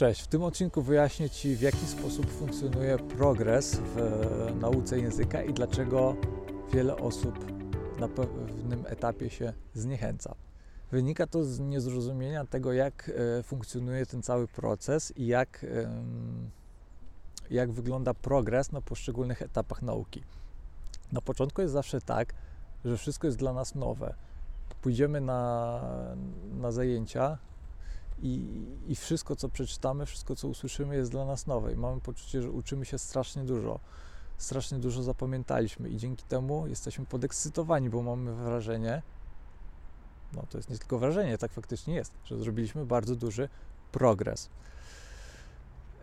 Cześć, w tym odcinku wyjaśnię Ci, w jaki sposób funkcjonuje progres w e, nauce języka i dlaczego wiele osób na pewnym etapie się zniechęca. Wynika to z niezrozumienia tego, jak e, funkcjonuje ten cały proces i jak, jak wygląda progres na poszczególnych etapach nauki. Na początku jest zawsze tak, że wszystko jest dla nas nowe. Pójdziemy na, na zajęcia, i, i wszystko, co przeczytamy, wszystko, co usłyszymy, jest dla nas nowe. I mamy poczucie, że uczymy się strasznie dużo. Strasznie dużo zapamiętaliśmy i dzięki temu jesteśmy podekscytowani, bo mamy wrażenie, no to jest nie tylko wrażenie, tak faktycznie jest, że zrobiliśmy bardzo duży progres.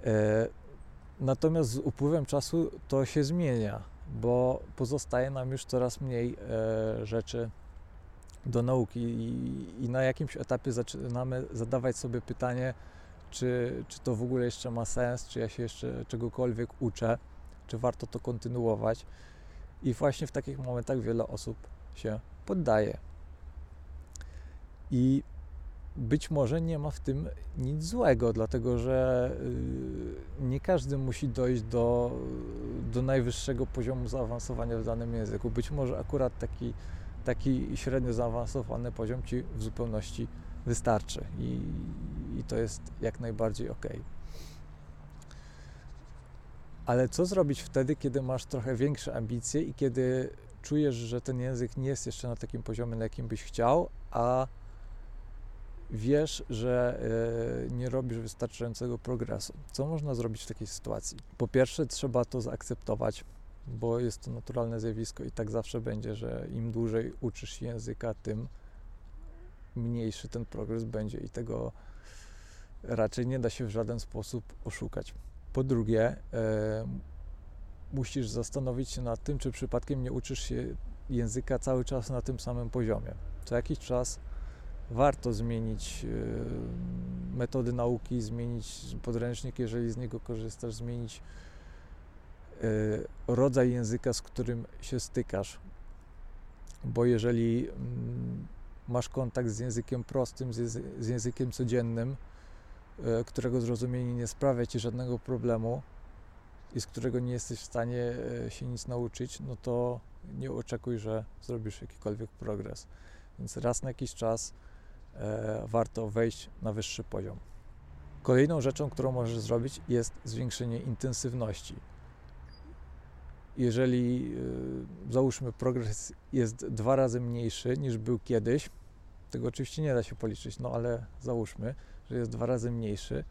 E, natomiast z upływem czasu to się zmienia, bo pozostaje nam już coraz mniej e, rzeczy do nauki i, i na jakimś etapie zaczynamy zadawać sobie pytanie, czy, czy to w ogóle jeszcze ma sens, czy ja się jeszcze czegokolwiek uczę, czy warto to kontynuować. I właśnie w takich momentach wiele osób się poddaje. I być może nie ma w tym nic złego, dlatego że y, nie każdy musi dojść do, do najwyższego poziomu zaawansowania w danym języku. Być może akurat taki taki średnio zaawansowany poziom Ci w zupełności wystarczy i, i to jest jak najbardziej ok. Ale co zrobić wtedy, kiedy masz trochę większe ambicje i kiedy czujesz, że ten język nie jest jeszcze na takim poziomie, na jakim byś chciał, a wiesz, że y, nie robisz wystarczającego progresu. Co można zrobić w takiej sytuacji? Po pierwsze, trzeba to zaakceptować, bo jest to naturalne zjawisko i tak zawsze będzie, że im dłużej uczysz się języka, tym mniejszy ten progres będzie i tego raczej nie da się w żaden sposób oszukać. Po drugie, e, musisz zastanowić się nad tym, czy przypadkiem nie uczysz się języka cały czas na tym samym poziomie. Co jakiś czas warto zmienić e, metody nauki, zmienić podręcznik, jeżeli z niego korzystasz, zmienić rodzaj języka, z którym się stykasz. Bo jeżeli mm, masz kontakt z językiem prostym, z językiem codziennym, y, którego zrozumienie nie sprawia ci żadnego problemu i z którego nie jesteś w stanie y, się nic nauczyć, no to nie oczekuj, że zrobisz jakikolwiek progres. Więc raz na jakiś czas warto wejść na wyższy poziom. Kolejną rzeczą, którą możesz zrobić, jest zwiększenie intensywności jeżeli y, załóżmy progres jest dwa razy mniejszy niż był kiedyś, tego oczywiście nie da się policzyć, no ale załóżmy, że jest dwa razy mniejszy,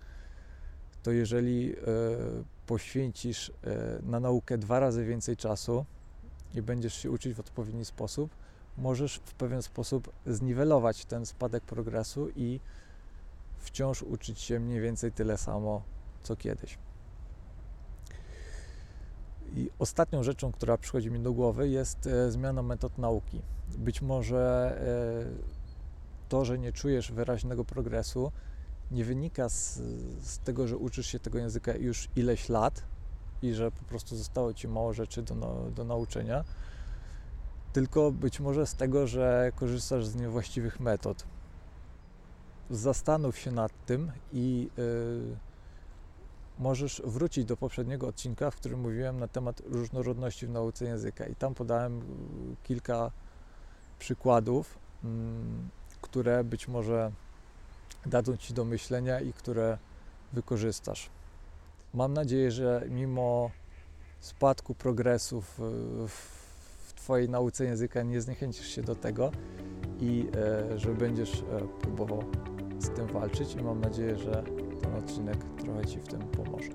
to jeżeli y, poświęcisz y, na naukę dwa razy więcej czasu i będziesz się uczyć w odpowiedni sposób, możesz w pewien sposób zniwelować ten spadek progresu i wciąż uczyć się mniej więcej tyle samo co kiedyś. I ostatnią rzeczą, która przychodzi mi do głowy, jest e, zmiana metod nauki. Być może e, to, że nie czujesz wyraźnego progresu, nie wynika z, z, tego, że uczysz się tego języka już ileś lat i że po prostu zostało ci mało rzeczy do, do nauczenia, tylko być może z tego, że korzystasz z niewłaściwych metod. Zastanów się nad tym i. Yy, możesz wrócić do poprzedniego odcinka, w którym mówiłem na temat różnorodności w nauce języka. I tam podałem kilka przykładów, mm, które być może dadzą Ci do myślenia i które wykorzystasz. Mam nadzieję, że mimo spadku progresów w Twojej nauce języka nie zniechęcisz się do tego i e, że będziesz e, próbował z tym walczyć i mam nadzieję, że ten odcinek trochę Ci w tym pomoże.